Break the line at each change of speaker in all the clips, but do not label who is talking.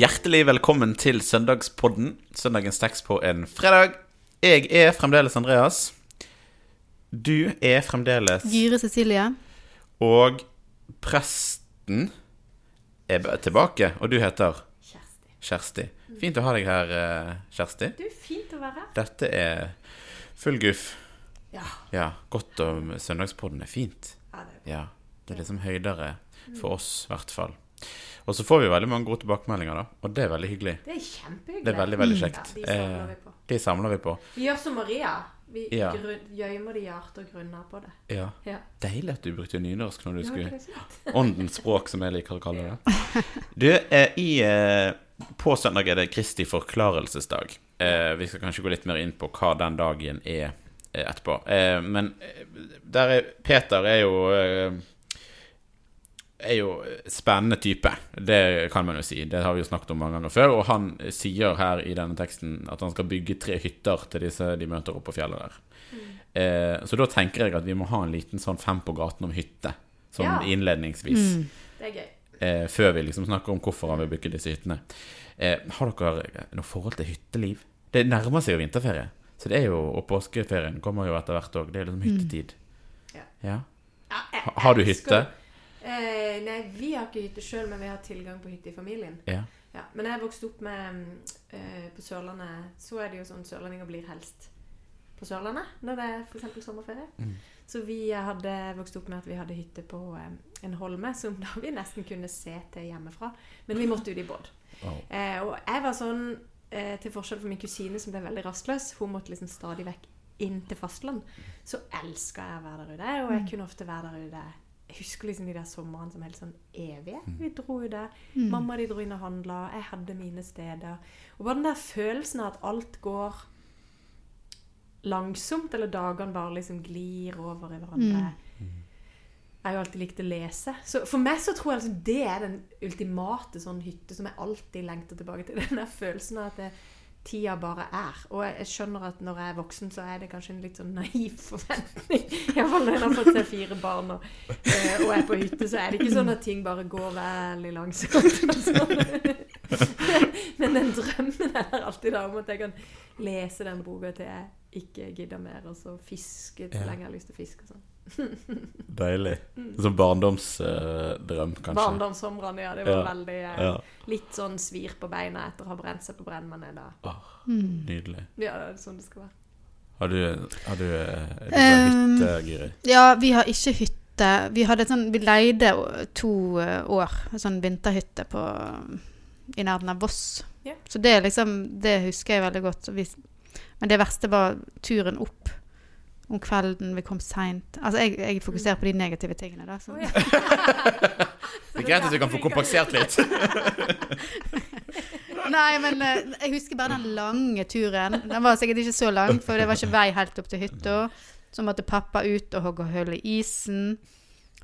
Hjertelig velkommen til Søndagspodden. Søndagens tekst på en fredag. Jeg er fremdeles Andreas. Du er fremdeles
Gyre Cecilie.
Og presten er tilbake, og du heter
Kjersti.
Kjersti. Fint å ha deg her, eh, Kjersti.
Du, fint å være her.
Dette er full guff.
Ja.
Ja, godt om Søndagspodden er fint.
ja det,
Ja, det er liksom høydere for oss, i hvert fall. Og så får vi veldig mange gode tilbakemeldinger, da, og det er veldig hyggelig.
det er kjempehyggelig.
Det er veldig, veldig
Ja,
kjekt.
de samler
Eh. De samler vi på.
Vi gjør som Maria. Vi
Ja.
gjemmer det i hjertet og grunner på det.
Ja.
Ja.
Deilig at du brukte nynorsk når du
Ja,
skulle. Åndens språk, som jeg liker å kalle det. Du, eh, i, eh, på søndag er det Kristi forklarelsesdag. Eh, vi skal kanskje gå litt mer inn på hva den dagen er eh, etterpå. Eh, men der er, Peter er jo er jo spennende type. Det kan man jo si. Det har vi jo snakket om mange ganger før. Og han sier her i denne teksten at han skal bygge tre hytter til disse de møter oppe på fjellet der. Eh, så da tenker jeg at vi må ha en liten sånn fem på gaten om hytte. Sånn
Ja.
innledningsvis.
Det er gøy.
Eh, før vi liksom snakker om hvorfor han vil bygge disse hyttene. Eh, har dere noe forhold til hytteliv? Det nærmer seg jo vinterferie. Så det er jo, Og påskeferien kommer jo etter hvert òg. Det er liksom hyttetid.
Mm.
Ja.
Ja,
Ha- Har du hytte?
Eh, nei, vi har ikke hytte sjøl, men vi har tilgang på hytte i familien.
Ja.
Ja, men jeg vokste opp med mm, eh, På Sørlandet så er det jo sånn sørlendinger blir helst på Sørlandet når det er f.eks. sommerferie.
Mm.
Så vi hadde vokst opp med at vi hadde hytte på eh, en holme som da vi nesten kunne se til hjemmefra. Men vi måtte ut i båt.
Oh.
Eh, og jeg var sånn, eh, til forskjell fra min kusine som ble veldig rastløs, hun måtte liksom stadig vekk inn til fastland, så elska jeg å være der ute. Og jeg kunne ofte være der ute. Jeg husker liksom de der somrene som helt sånn evige. Vi dro jo der. Mamma de dro inn og handla. Jeg hadde mine steder. Og bare den der følelsen av at alt går langsomt, eller dagene bare liksom glir over i hverandre. Jeg har jo alltid likt å lese. Så for meg så tror jeg liksom det er den ultimate sånn hytte som jeg alltid lengter tilbake til. Den der følelsen av at det, tida bare er. Og jeg, skjønner at når jeg er voksen, så er det kanskje en litt sånn naiv forventning. Iallfall når en har fått seg fire barn og, eh, og er på hytte, så er det ikke sånn at ting bare går veldig langsomt. sånn. Men den drømmen er alltid da om at jeg kan lese den boka til jeg ikke gidder mer, og så fiske så
Ja.
lenge jeg har lyst til å fiske og sånn.
Deilig. Som barndomsdrøm, kanskje.
Barndomssomrene, ja. Det var
Ja.
veldig eh,
Ja.
Litt sånn svir på beina etter å ha brent seg på brennmannen. Da.
Åh,
Mm.
nydelig.
Ja, det er sånn det skal være.
Har du, har du, du
Um,
hytte, Giri?
Ja, vi har ikke hytte. Vi hadde sånn, vi leide to eh, år en sånn vinterhytte på, i nærheten av Voss.
Yeah.
Så det liksom, det husker jeg veldig godt. Vi, men det verste var turen opp om kvelden. Vi kom seint. Altså, jeg, jeg fokuserer på de negative tingene, da. Så.
Ja.
Det er greit at du kan få kompensert litt.
Nei, men eh, jeg husker bare den lange turen. Den var sikkert ikke så lang, for det var ikke vei helt opp til hytta. Så måtte pappa ut og hogge hull i isen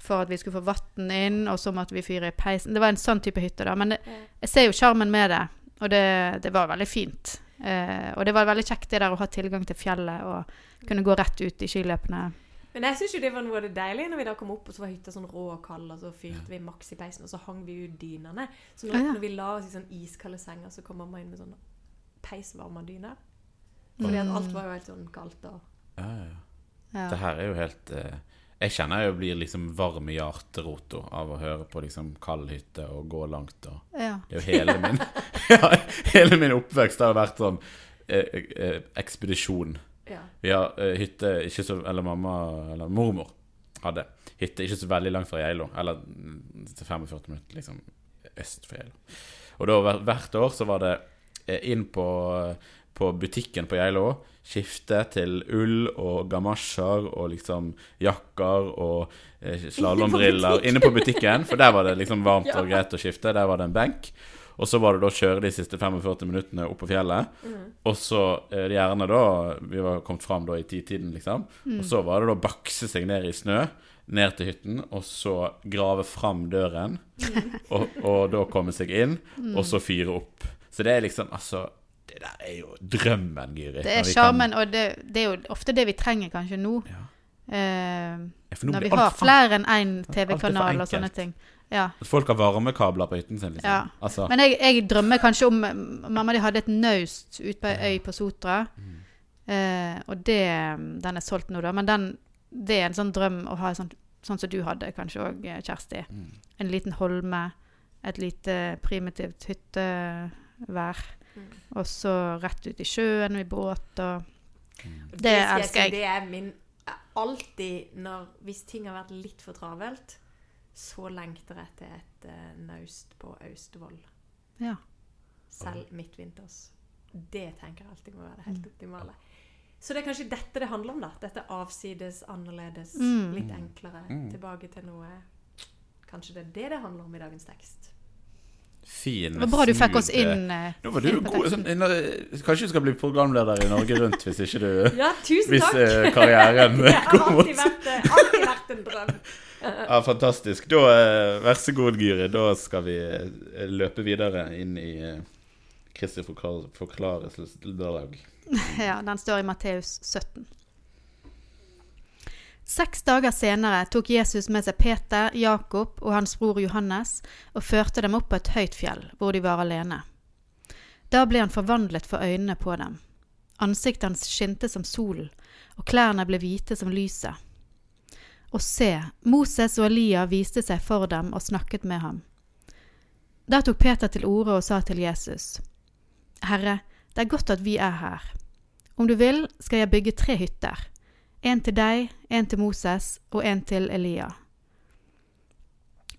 for at vi skulle få vann inn, og så måtte vi fyre i peisen. Det var en sånn type hytte, da. Men det, jeg ser jo sjarmen med det, og det, det var veldig fint. Eh, og det var veldig kjekt det der å ha tilgang til fjellet og kunne gå rett ut i skiløpene.
Men jeg syns jo det var noe av det deilige når vi da kom opp, og så var hytta sånn rå og kald, og så fyrte vi maks i peisen, og så hang vi ut dynene. Så når,
Å, ja.
når vi la oss i sånn iskalde senger, så kom mamma inn med sånn peisvarma dyner. Fordi at alt var jo helt sånn kaldt og
Ja, ja, ja.
Ja.
Det her er jo helt eh, Jeg kjenner jeg blir liksom varm i hjerterota av å høre på liksom kald hytte og gå langt og
Ja.
Det er jo hele min ja, Hele min oppvekst har vært sånn eh, eh, ekspedisjon.
Ja.
Vi har eh, hytte ikke så Eller mamma Eller mormor hadde hytte ikke så veldig langt fra Geilo. Eller mm, til 45 minutter liksom øst for Geilo. Og da hvert år så var det eh, inn på, på butikken på Geilo. Skifte til ull og gamasjer og liksom jakker og eh, slalåmbriller inne på butikken. For der var det liksom varmt og greit å skifte. Der var det en benk. Og så var det da å kjøre de siste 45 minuttene opp på fjellet. Og så eh, gjerne da Vi var kommet fram da i titiden, liksom. Og så var det da å bakse seg ned i snø. Ned til hytten, og så grave fram døren. Og, og da komme seg inn, og så fyre opp. Så det er liksom Altså, det der er jo drømmen, Gyri.
Det er sjarmen, og det, det er jo ofte det vi trenger kanskje nå.
Ja.
Eh,
nå
når vi har flere enn én
er
TV-kanal og sånne ting. Ja.
At folk har varmekabler på hytten sin, liksom.
Ja.
Altså,
Men jeg, jeg drømmer kanskje om Mamma de hadde et naust ute på ei øy på Sotra.
Mm.
Eh, og det Den er solgt nå, da. Men den, det er en sånn drøm å ha sånn, sånn som du hadde kanskje òg, Kjersti.
Mm.
En liten holme. Et lite primitivt hyttevær.
Mm.
Og så rett ut i sjøen og i båt og Det,
Det
elsker jeg.
Det er min Alltid når Hvis ting har vært litt for travelt, så lengter jeg til et uh, naust på Austevoll.
Ja.
Selv midtvinters. Det tenker jeg alltid må være det helt
Mm.
optimale. Så det er kanskje dette det handler om, da. Dette avsides, annerledes,
Mm.
litt enklere.
Mm.
Tilbake til noe Kanskje det er det det handler om i dagens tekst.
Fin,
Det var bra du fikk oss
eh,
inn. eh,
Nå var du god sånn, Kanskje du skal bli programleder i Norge Rundt hvis ikke du
Ja, tusen
Hvis
takk!
eh, karrieren
det har alltid vært, eh, alltid vært en drøm.
Ja, fantastisk. Da, eh, vær så god, Gyri. Da skal vi eh, løpe videre inn i eh, Kristi forklar.
Ja, den står i Matteus 17. Seks dager senere tok Jesus med seg Peter, Jakob og hans bror Johannes og førte dem opp på et høyt fjell, hvor de var alene. Da ble han forvandlet for øynene på dem. Ansiktet hans skinte som solen, og klærne ble hvite som lyset. Og se, Moses og Elia viste seg for dem og snakket med ham. Da tok Peter til orde og sa til Jesus, Herre, det er godt at vi er her. Om du vil, skal jeg bygge tre hytter. En til deg, en til Moses og en til Elia.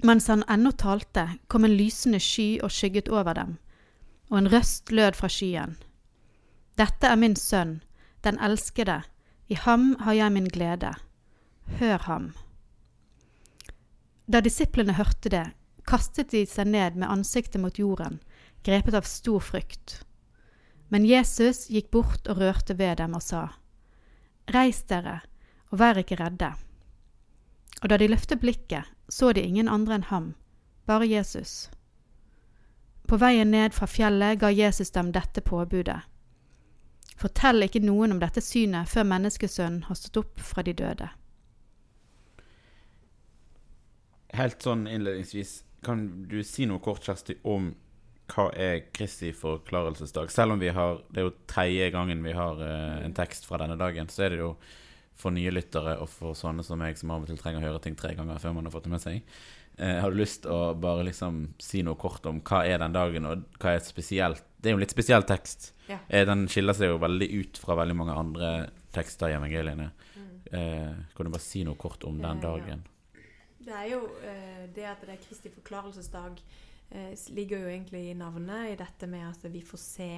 Mens han ennå talte, kom en lysende sky og skygget over dem, og en røst lød fra skyen. Dette er min sønn, den elskede, i ham har jeg min glede. Hør ham. Da disiplene hørte det, kastet de seg ned med ansiktet mot jorden, grepet av stor frykt. Men Jesus gikk bort og rørte ved dem og sa, Reis dere, og vær ikke redde. Og da de løftet blikket, så de ingen andre enn ham, bare Jesus. På veien ned fra fjellet ga Jesus dem dette påbudet. Fortell ikke noen om dette synet før menneskesønnen har stått opp fra de døde.
Helt sånn innledningsvis, kan du si noe kort, Kjersti, om hva er Kristi forklarelsesdag? Selv om vi har Det er jo tredje gangen vi har uh, en tekst fra denne dagen, så er det jo for nye lyttere og for sånne som meg, som av og til trenger å høre ting tre ganger før man har fått det med seg. Uh, har du lyst å bare liksom si noe kort om hva er den dagen, og hva er et spesielt Det er jo en litt spesiell tekst.
Ja.
Uh, den skiller seg jo veldig ut fra veldig mange andre tekster i evangeliene.
Mm.
Uh, kan du bare si noe kort om den
dagen? ja. Det er jo eh, det at det er Kristi forklarelsesdag eh, ligger jo egentlig i navnet, i dette med at vi får se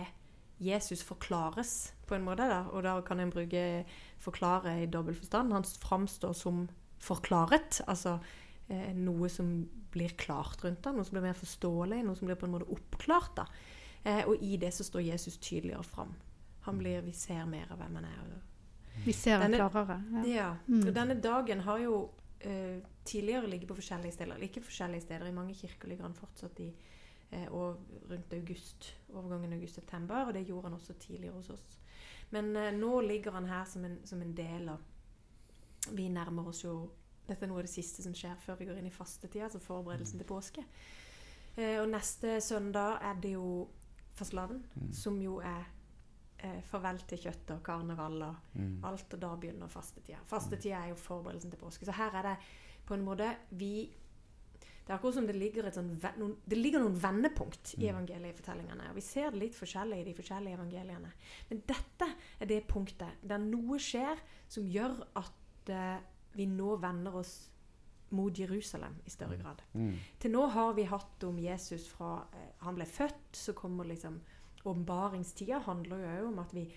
Jesus forklares, på en måte. da, Og da kan en bruke forklare i dobbel forstand. Han framstår som forklaret, altså eh, noe som blir klart rundt ham, noe som blir mer forståelig, noe som blir på en måte oppklart. da. Eh, og i det så står Jesus tydeligere fram. Han blir, Vi ser mer av hvem han er.
Vi ser
ham
klarere. Ja.
ja.
Mm.
Og denne dagen har jo eh, tidligere ligget på forskjellige steder. Ikke forskjellige steder. I mange kirker ligger han fortsatt i eh, og rundt august. Overgangen august-september. Og det gjorde han også tidligere hos oss. Men eh, nå ligger han her som en, som en del av Vi nærmer oss jo Dette er noe av det siste som skjer før vi går inn i fastetida, altså forberedelsen til påske. Eh, og neste søndag er det jo fastelavn, som jo er eh, farvel til kjøttet og karneval og
Mm.
alt, og da begynner fastetida. Fastetida er jo forberedelsen til påske. Så her er det på en måte vi Det er akkurat som det ligger, et sånn, noen, det ligger noen vendepunkt i evangeliefortellingene. Og vi ser det litt forskjellig i de forskjellige evangeliene. Men dette er det punktet der noe skjer som gjør at eh, vi nå vender oss mot Jerusalem i større grad.
Mm.
Til nå har vi hatt om Jesus fra eh, han ble født, så kommer liksom Åpenbaringstida handler jo òg om at vi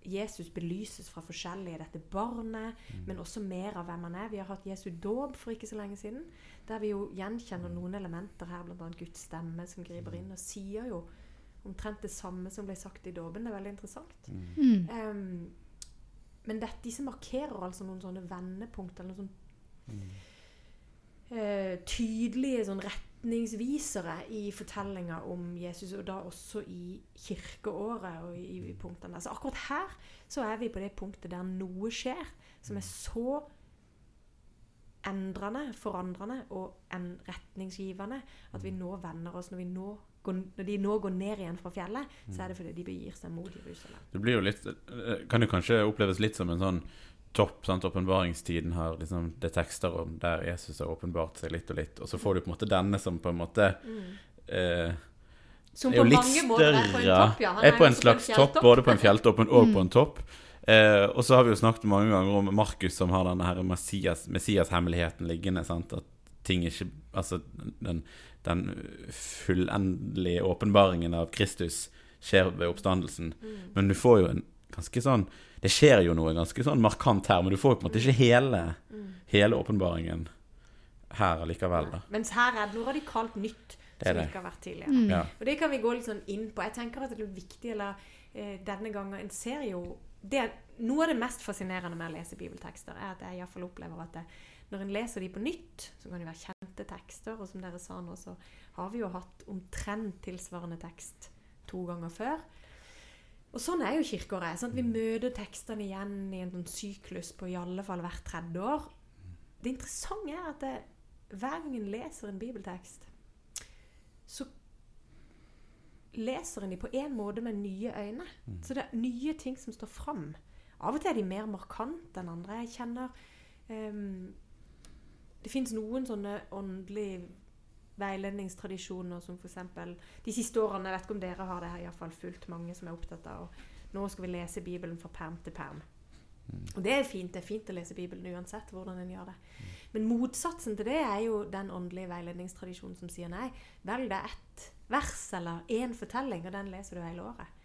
Jesus belyses fra forskjellige dette barnet, men også mer av hvem han er. Vi har hatt Jesu dåp for ikke så lenge siden, der vi jo gjenkjenner noen elementer her, bl.a. Guds stemme som griper inn og sier jo omtrent det samme som ble sagt i dåpen. Det er veldig interessant.
Mm.
Um, men det, disse markerer altså noen sånne vendepunkt, eller noen sånn uh, tydelige sånn retningsvisere i fortellinga om Jesus, og da også i kirkeåret og i, i punktene. Så akkurat her så er vi på det punktet der noe skjer som er så endrende, forandrende og en retningsgivende at vi nå vender oss når, vi nå når de nå går ned igjen fra fjellet, så er det fordi de begir seg mot Jerusalem.
Det blir jo litt eh, Kan jo kanskje oppleves litt som en sånn topp. sant, Åpenbaringstiden har liksom Det er tekster om der Jesus har åpenbart seg litt og litt, og så får du på en måte denne som på en måte eh,
Som på mange måter er på en topp, ja. Han
er på en
også
slags topp, både på en fjelltopp og mm. på en topp. Eh, og så har vi jo snakket mange ganger om Markus som har denne her Messias- Messias-hemmeligheten liggende. Sant? At ting ikke Altså den, den fullendelige åpenbaringen av Kristus skjer ved oppstandelsen.
Mm.
Men du får jo en ganske sånn Det skjer jo noe ganske sånn markant her, men du får jo på en måte ikke hele
Mm.
Hele åpenbaringen her allikevel, da.
Mens her er det noe radikalt nytt
Det
som
det.
ikke har vært tidligere.
Mm.
Ja.
Og det kan vi gå litt sånn inn på. Jeg tenker at det er viktig, eller eh, denne gangen En ser jo det, Noe av det mest fascinerende med å lese bibeltekster, er at jeg i hvert fall opplever at det, når en leser de på nytt, så kan de være kjente tekster. Og som dere sa nå, så har vi jo hatt omtrent tilsvarende tekst to ganger før. Og sånn er jo kirkeåret. Sant? Vi møter tekstene igjen i en sånn syklus på i alle fall hvert tredje år. Det interessante er at det, hver gang en leser en bibeltekst, så leser en de på en måte med nye øyne. Så det er nye ting som står fram. Av og til er de mer markante enn andre. Jeg kjenner um, Det fins noen sånne åndelige veiledningstradisjoner som f.eks. de siste årene Jeg vet ikke om dere har det, her, iallfall fulgt mange som er opptatt av og Nå skal vi lese Bibelen fra perm til perm. Og det er fint. Det er fint å lese Bibelen uansett hvordan en gjør det. Men motsatsen til det er jo den åndelige veiledningstradisjonen som sier nei, velg deg ett vers eller én fortelling, og den leser du hele året.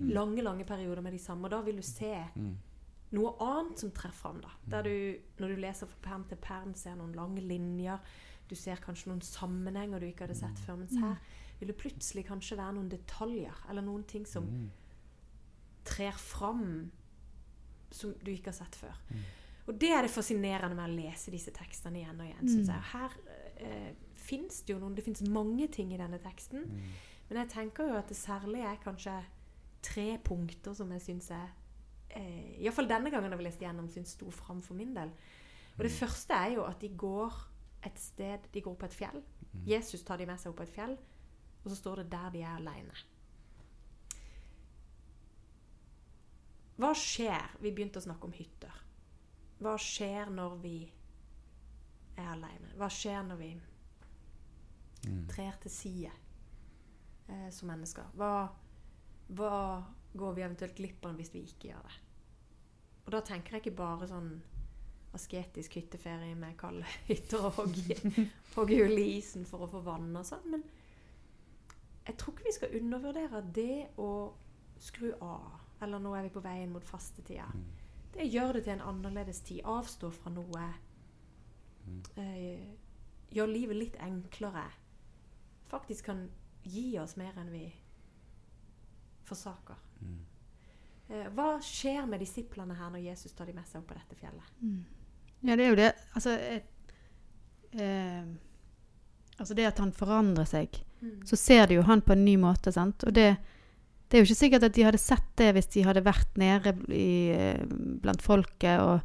Lange, lange perioder med de samme. Og da vil du se noe annet som treffer fram. da. Der du, når du leser fra perm til perm, ser noen lange linjer. Du ser kanskje noen sammenhenger du ikke hadde sett før. Mens her vil det plutselig kanskje være noen detaljer, eller noen ting som trer fram som du ikke har sett før. Og det er det fascinerende med å lese disse tekstene igjen og igjen. Synes jeg. Her eh, fins det jo noen Det fins mange ting i denne teksten. Men jeg tenker jo at det særlig er kanskje tre punkter som jeg syns er eh, Iallfall denne gangen har vi lest igjennom, syns sto fram for min del. Og det første er jo at de går et sted De går på et fjell. Jesus tar de med seg opp på et fjell, og så står det 'der de er aleine'. Hva skjer? Vi begynte å snakke om hytter. Hva skjer når vi er aleine? Hva skjer når vi trer til side eh, som mennesker? Hva, hva går vi eventuelt glipp av hvis vi ikke gjør det? Og da tenker jeg ikke bare sånn asketisk hytteferie med kalde hytter og hogge, hull i isen for å få vann og sånn, men jeg tror ikke vi skal undervurdere det å skru av. Eller nå er vi på veien mot fastetida. Det gjør det til en annerledes tid. Avstå fra noe. Eh, gjør livet litt enklere. Faktisk kan gi oss mer enn vi forsaker. Eh, hva skjer med disiplene her når Jesus tar de med seg opp på dette fjellet?
Ja, det er jo det. Altså, jeg, eh, altså det at han forandrer seg. Så ser de jo han på en ny måte, sant. Og det, det er jo ikke sikkert at de hadde sett det hvis de hadde vært nede i, blant folket. Og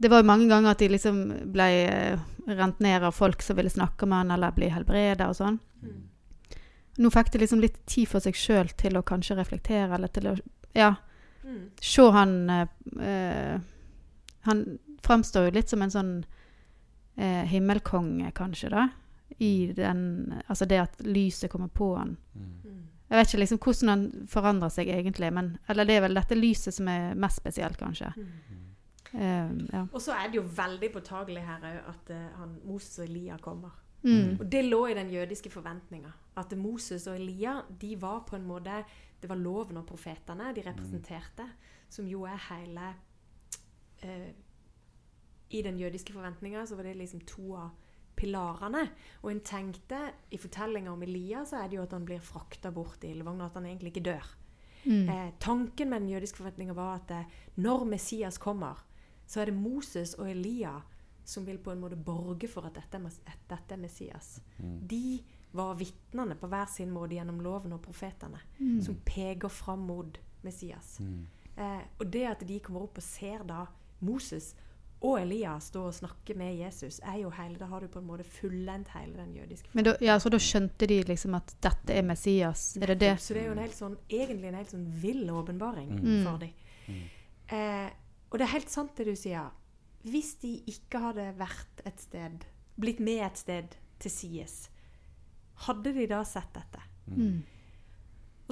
det var jo mange ganger at de liksom ble eh, rent ned av folk som ville snakke med han eller bli helbreda og sånn.
Mm.
Nå fikk de liksom litt tid for seg sjøl til å kanskje reflektere eller til å ja,
Mm.
se han eh, eh, Han framstår jo litt som en sånn eh, himmelkonge, kanskje, da. I den Altså det at lyset kommer på han.
Mm.
Jeg vet ikke liksom hvordan han forandrer seg egentlig, men Eller det er vel dette lyset som er mest spesielt, kanskje.
Mm.
Eh, ja.
Og så er det jo veldig påtagelig her òg at uh, han, Moses og Elia kommer.
Mm.
Og det lå i den jødiske forventninga. At Moses og Elia de var på en måte Det var loven og profetene de representerte, som jo er hele eh, I den jødiske forventninga så var det liksom to av pilarene. Og en tenkte I fortellinga om Elia så er det jo at han blir frakta bort i ildvogna, at han egentlig ikke dør.
Mm.
Eh, tanken med den jødiske forventninga var at eh, når Messias kommer, så er det Moses og Elia som vil på en måte borge for at dette at dette er Messias. De var vitnene på hver sin måte gjennom loven og profetene,
Mm.
som peker fram mot Messias. Eh, og det at de kommer opp og ser da Moses og Elias står og snakker med Jesus, er jo hele, da har du på en måte fullendt hele den jødiske
Men da, ja, så da skjønte de liksom at dette er Messias? Er det det?
Så det er jo en helt sånn, egentlig en helt sånn vill åpenbaring
Mm.
for dem. Eh, og det er helt sant det du sier. Hvis de ikke hadde vært et sted, blitt med et sted til Sies, hadde de da sett dette?
Mm.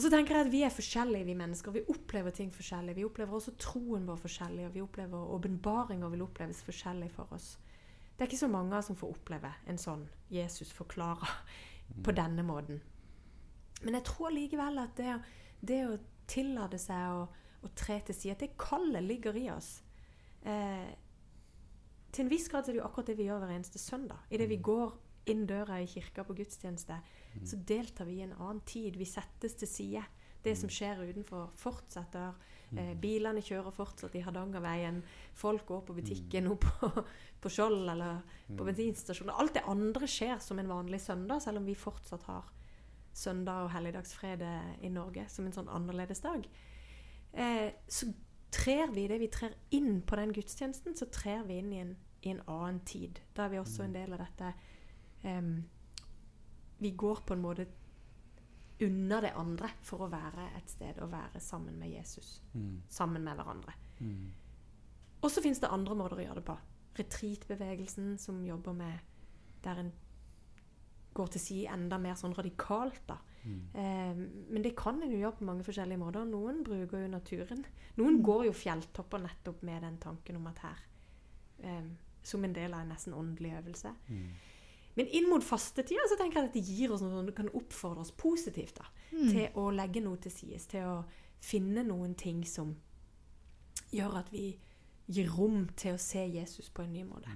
Og så tenker jeg at vi er forskjellige, vi mennesker. Vi opplever ting forskjellig. Vi opplever også troen vår forskjellig, og vi opplever åpenbaringer vil oppleves forskjellig for oss. Det er ikke så mange som får oppleve en sånn Jesus forklarer på denne måten. Men jeg tror likevel at det, det å tillate seg å, å tre til side, at det kallet ligger i oss eh, Til en viss grad er det jo akkurat det vi gjør hver eneste søndag. Idet vi går inn døra i kirka på gudstjeneste, så deltar vi i en annen tid. Vi settes til side. Det som skjer utenfor, fortsetter. Eh, bilene kjører fortsatt i Hardangerveien. Folk går på butikken og på, på Skjold eller på bensinstasjoner. Alt det andre skjer som en vanlig søndag, selv om vi fortsatt har søndag og helligdagsfred i Norge som en sånn annerledes dag. Eh, så trer vi det vi trer inn på den gudstjenesten, så trer vi inn i en, i en annen tid. Da er vi også en del av dette em, Vi går på en måte unna det andre for å være et sted og være sammen med Jesus.
Mm.
Sammen med hverandre.
Mm.
Og så fins det andre måter å gjøre det på. Retreatbevegelsen som jobber med Der en går til side enda mer sånn radikalt, da. Eh, men det kan en jo gjøre på mange forskjellige måter. Noen bruker jo naturen. Noen går jo fjelltopper nettopp med den tanken om at her eh, Som en del av en nesten åndelig øvelse. Men inn mot fastetida så tenker jeg at det gir oss noe som kan oppfordre oss positivt da, til å legge noe til side. Til å finne noen ting som gjør at vi gir rom til å se Jesus på en ny måte.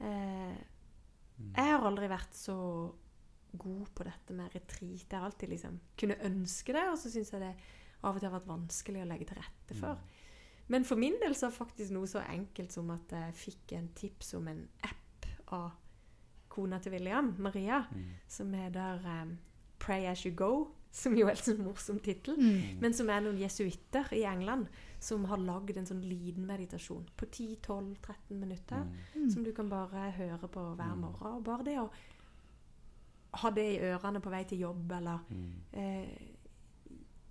Eh, jeg har aldri vært så god på dette med retreat. Jeg har alltid liksom kunne ønske det, og så syns jeg det av og til har vært vanskelig å legge til rette for. Men for min del så er faktisk noe så enkelt som at jeg fikk en tips om en app av kona til William, Maria, som heter um, Pray As You Go. Som jo er en sånn morsom tittel.
Mm.
Men som er noen jesuitter i England som har lagd en sånn liten meditasjon på 10-12-13 minutter. Som du kan bare høre på hver morgen. Og bare det å ha det i ørene på vei til jobb, eller eh,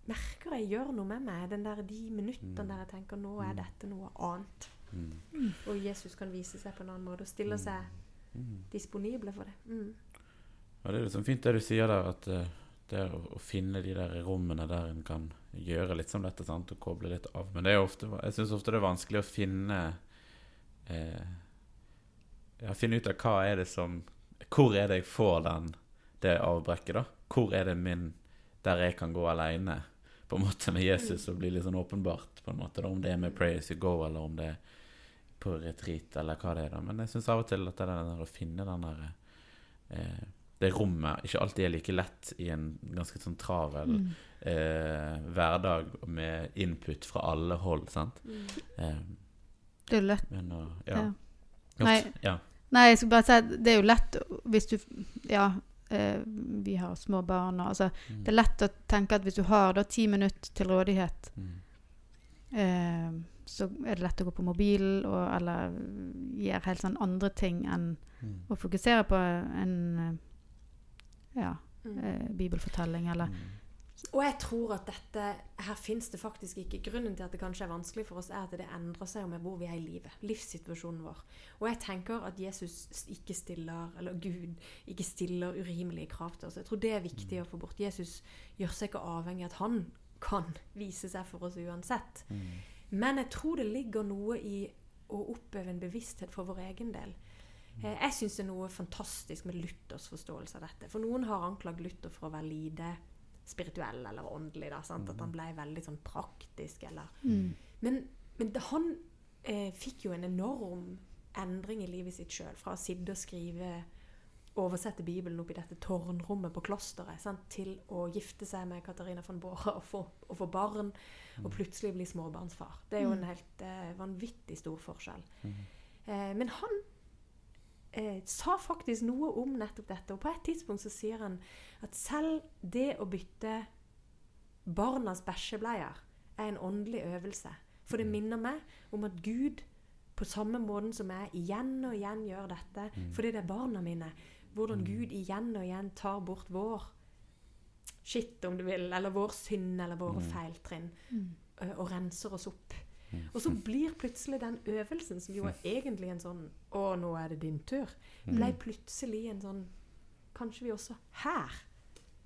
Merker jeg gjør noe med meg. Den der, de minuttene der jeg tenker nå er dette noe annet. Og Jesus kan vise seg på en annen måte og stille seg disponible for det. Mm.
Ja, det er liksom fint det du sier der, at eh, det er å, finne de der rommene der en kan gjøre litt som dette, sant, og koble litt av. Men det er ofte, jeg syns ofte det er vanskelig å finne eh, Ja, finne ut av hva er det som Hvor er det jeg får den, det avbrekket, da? Hvor er det min Der jeg kan gå aleine, på en måte, med Jesus, og bli litt sånn åpenbart, på en måte, da, om det er med Pray as you go, eller om det er på retreat, eller hva det er, da. Men jeg syns av og til at det der å finne den der eh, det rommet ikke alltid er like lett i en ganske sånn travel eh, hverdag med input fra alle hold, sant. Eh,
Det er lett.
men og, Ja.
Ja.
Godt,
Nei.
ja.
Nei, jeg skal bare si at det er jo lett hvis du Ja, eh, vi har små barn og altså Det er lett å tenke at hvis du har da ti minutter til rådighet,
Mm.
Eh, så er det lett å gå på mobilen og, eller gjøre helt sånn andre ting enn
Mm.
å fokusere på en eh, ja,
Mm.
eh, bibelfortelling eller
Og jeg tror at dette Her fins det faktisk ikke Grunnen til at det kanskje er vanskelig for oss, er at det endrer seg med hvor vi er i livet. Livssituasjonen vår. Og jeg tenker at Jesus ikke stiller Eller Gud ikke stiller urimelige krav til oss. Jeg tror det er viktig å få bort. Jesus gjør seg ikke avhengig av at han kan vise seg for oss uansett. Men jeg tror det ligger noe i å oppøve en bevissthet for vår egen del. Eh, Jeg syns det er noe fantastisk med Luthers forståelse av dette. For noen har anklagd Luther for å være lite spirituell eller åndelig. Da, sant? At han ble veldig sånn praktisk. Eller. Men, men det, han eh, fikk jo en enorm endring i livet sitt sjøl. Fra å sitte og skrive oversette Bibelen opp i dette tårnrommet på klosteret sant? til å gifte seg med Katarina von Bora og få, og få barn, og plutselig bli småbarnsfar. Det er jo en helt eh, vanvittig stor forskjell. Eh, men han eh, sa faktisk noe om nettopp dette. Og på et tidspunkt så sier han at selv det å bytte barnas bæsjebleier er en åndelig øvelse. For det minner meg om at Gud på samme måten som jeg igjen og igjen gjør dette fordi det er barna mine. Hvordan Gud igjen og igjen tar bort vår skitt, om du vil, eller vår synd eller våre feiltrinn, ø, og renser oss opp. Og så blir plutselig den øvelsen, som jo er egentlig en sånn 'Å, nå er det din tur', ble plutselig en sånn Kanskje vi også her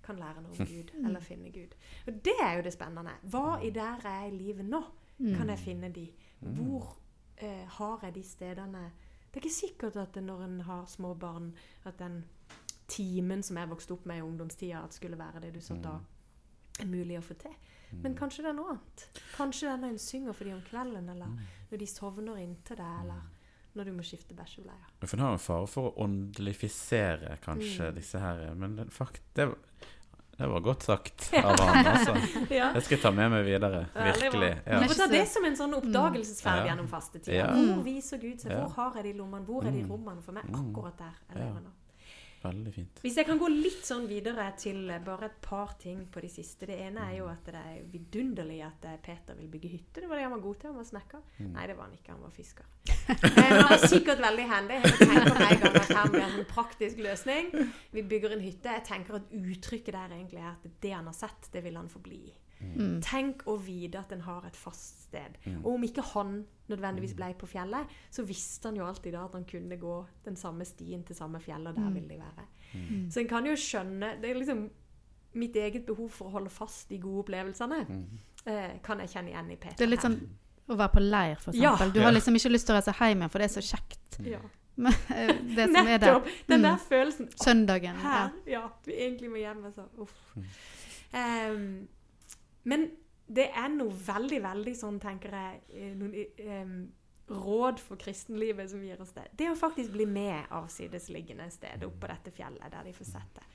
kan lære noe om Gud, eller finne Gud. Og det er jo det spennende. Hva i der jeg er i livet nå, kan jeg finne de? Hvor eh, har jeg de stedene Det er ikke sikkert at når en har små barn, at den timen som jeg vokste opp med i ungdomstida, at skulle være det du sa da, er mulig å få til. Men kanskje det er noe annet. Kanskje det er når en synger for dem om kvelden, eller når de sovner inntil deg, eller når du må skifte bæsjebleier.
For en har en fare for å åndelifisere kanskje disse her, men det, fakt, det, det var godt sagt av han, altså.
Ja.
Det skal jeg ta med meg videre. Virkelig. Ja.
Du får ta det som en sånn oppdagelsesferd gjennom fastetida.
Ja.
Hvor viser Gud seg? Hvor har jeg de lommene? Hvor er de
Mm.
rommene for meg?
Mm.
Akkurat der jeg
Ja.
lever nå.
Veldig fint.
Hvis jeg kan gå litt sånn videre til eh, bare et par ting på de siste. Det ene er jo at det er vidunderlig at eh, Peter vil bygge hytte. Det var det han var god til. Han var snekker.
Mm.
Nei, det var han ikke. Han var fisker. Men han var sikkert veldig handy. Jeg tenker med en gang at her blir en praktisk løsning. Vi bygger en hytte. Jeg tenker at uttrykket der egentlig er at det han har sett, det vil han forbli i.
Mm.
Tenk å vite at en har et fast sted.
Mm.
Og om ikke han nødvendigvis ble på fjellet, så visste han jo alltid da at han kunne gå den samme stien til samme fjell, og der
Mm.
ville de være. Så en kan jo skjønne Det er liksom mitt eget behov for å holde fast de gode opplevelsene.
Mm.
Eh, kan jeg kjenne igjen i Peter
Det er litt sånn å være på leir, f.eks.
Ja.
Du har liksom ikke lyst til å reise hjem igjen, for det er så kjekt.
ja.
Eh, det som er der
Nettopp! Den der
Mm.
følelsen.
Søndagen.
Her,
Ja.
ja. Du egentlig må hjem. Altså. Uff.
Mm.
Men det er noe veldig, veldig sånn, tenker jeg, eh, noen ehm, råd for kristenlivet som gir oss det. Det å faktisk bli med avsidesliggende sted oppe på dette fjellet der de får sett det.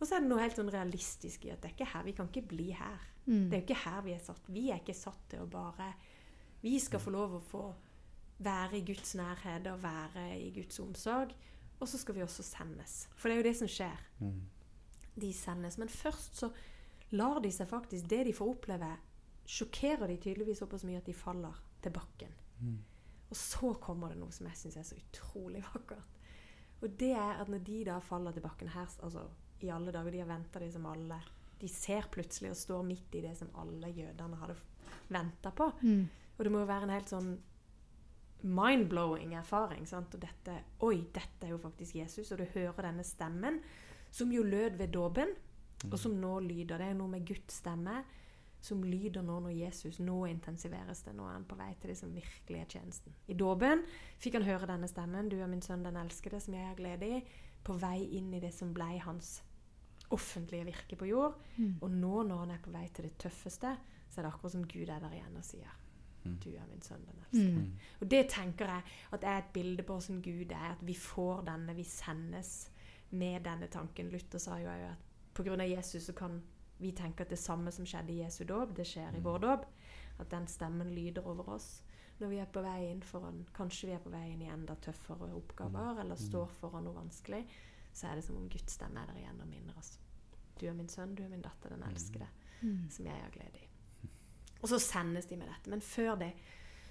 Og så er det noe helt sånn realistisk i at det er ikke her, vi kan ikke bli her.
Mm.
Det er jo ikke her vi er satt. Vi er ikke satt til å bare Vi skal få lov å få være i Guds nærhet og være i Guds omsorg. Og så skal vi også sendes. For det er jo det som skjer.
Mm.
De sendes. Men først så lar de seg faktisk Det de får oppleve, sjokkerer de tydeligvis såpass mye at de faller til bakken.
Mm.
Og så kommer det noe som jeg syns er så utrolig vakkert. Og det er at når de da faller til bakken her, altså i alle dager, de har venta det som alle De ser plutselig og står midt i det som alle jødene hadde venta på.
Mm.
Og det må jo være en helt sånn mind-blowing erfaring. Sant? Og dette Oi, dette er jo faktisk Jesus. Og du hører denne stemmen, som jo lød ved dåpen, og som nå lyder. Det er noe med Guds stemme som lyder nå når Jesus Nå intensiveres det. Nå er han på vei til det som virkelig er tjenesten. I dåpen fikk han høre denne stemmen. Du er min sønn, den elskede, som jeg har glede i. På vei inn i det som blei hans offentlige virke på jord.
Mm.
Og nå når han er på vei til det tøffeste, så er det akkurat som Gud er der igjen og sier
Mm.
Du er min sønn, den elskede.
Mm.
Og det tenker jeg at er et bilde på hvordan Gud er. At vi får denne, vi sendes med denne tanken. Luther sa jo òg at pga. Jesus så kan vi tenke at det samme som skjedde i Jesu dåp, det skjer i vår dåp. At den stemmen lyder over oss når vi er på vei inn foran Kanskje vi er på vei inn i enda tøffere oppgaver, eller står foran noe vanskelig. Så er det som om Guds stemme er der igjen og minner oss. Du er min sønn, du er min datter, den elskede,
Mm.
som jeg har glede i. Og så sendes de med dette. Men før det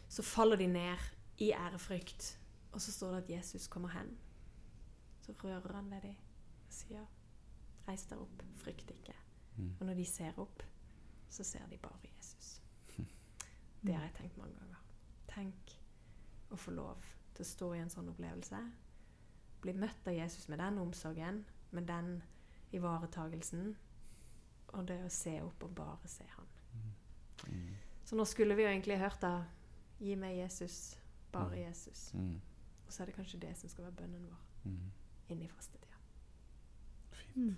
så faller de ned i ærefrykt. Og så står det at Jesus kommer hen. Så rører han ved dem og sier, 'Reis deg opp, frykt ikke'.
Mm.
Og når de ser opp, så ser de bare Jesus. Det har jeg tenkt mange ganger. Tenk å få lov til å stå i en sånn opplevelse. Bli møtt av Jesus med den omsorgen, med den ivaretagelsen. Og det å se opp og bare se han.
Mm.
Så nå skulle vi jo egentlig hørt da Gi meg Jesus, bare Jesus.
Mm.
Og så er det kanskje det som skal være bønnen vår
Mm.
inn i fastetida.
Mm.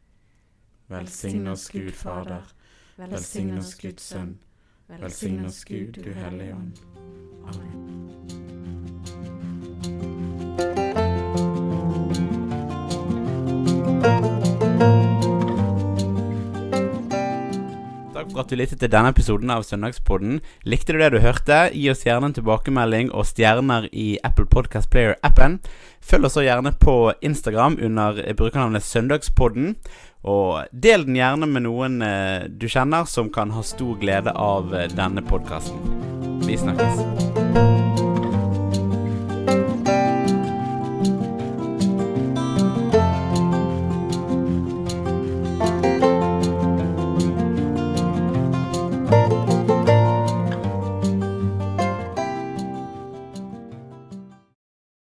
Velsign oss, Gud Fader. Velsign oss, Guds Sønn. Velsign oss, Gud, du Hellige Ånd. Amen. Takk for at du lyttet til denne episoden av Søndagspodden. Likte du det du hørte? Gi oss gjerne en tilbakemelding og stjerner i Apple Podcast Player-appen. Følg oss gjerne på Instagram under brukernavnet Søndagspodden. Og del den gjerne med noen eh, du kjenner som kan ha stor glede av eh, denne podkasten. Vi snakkes.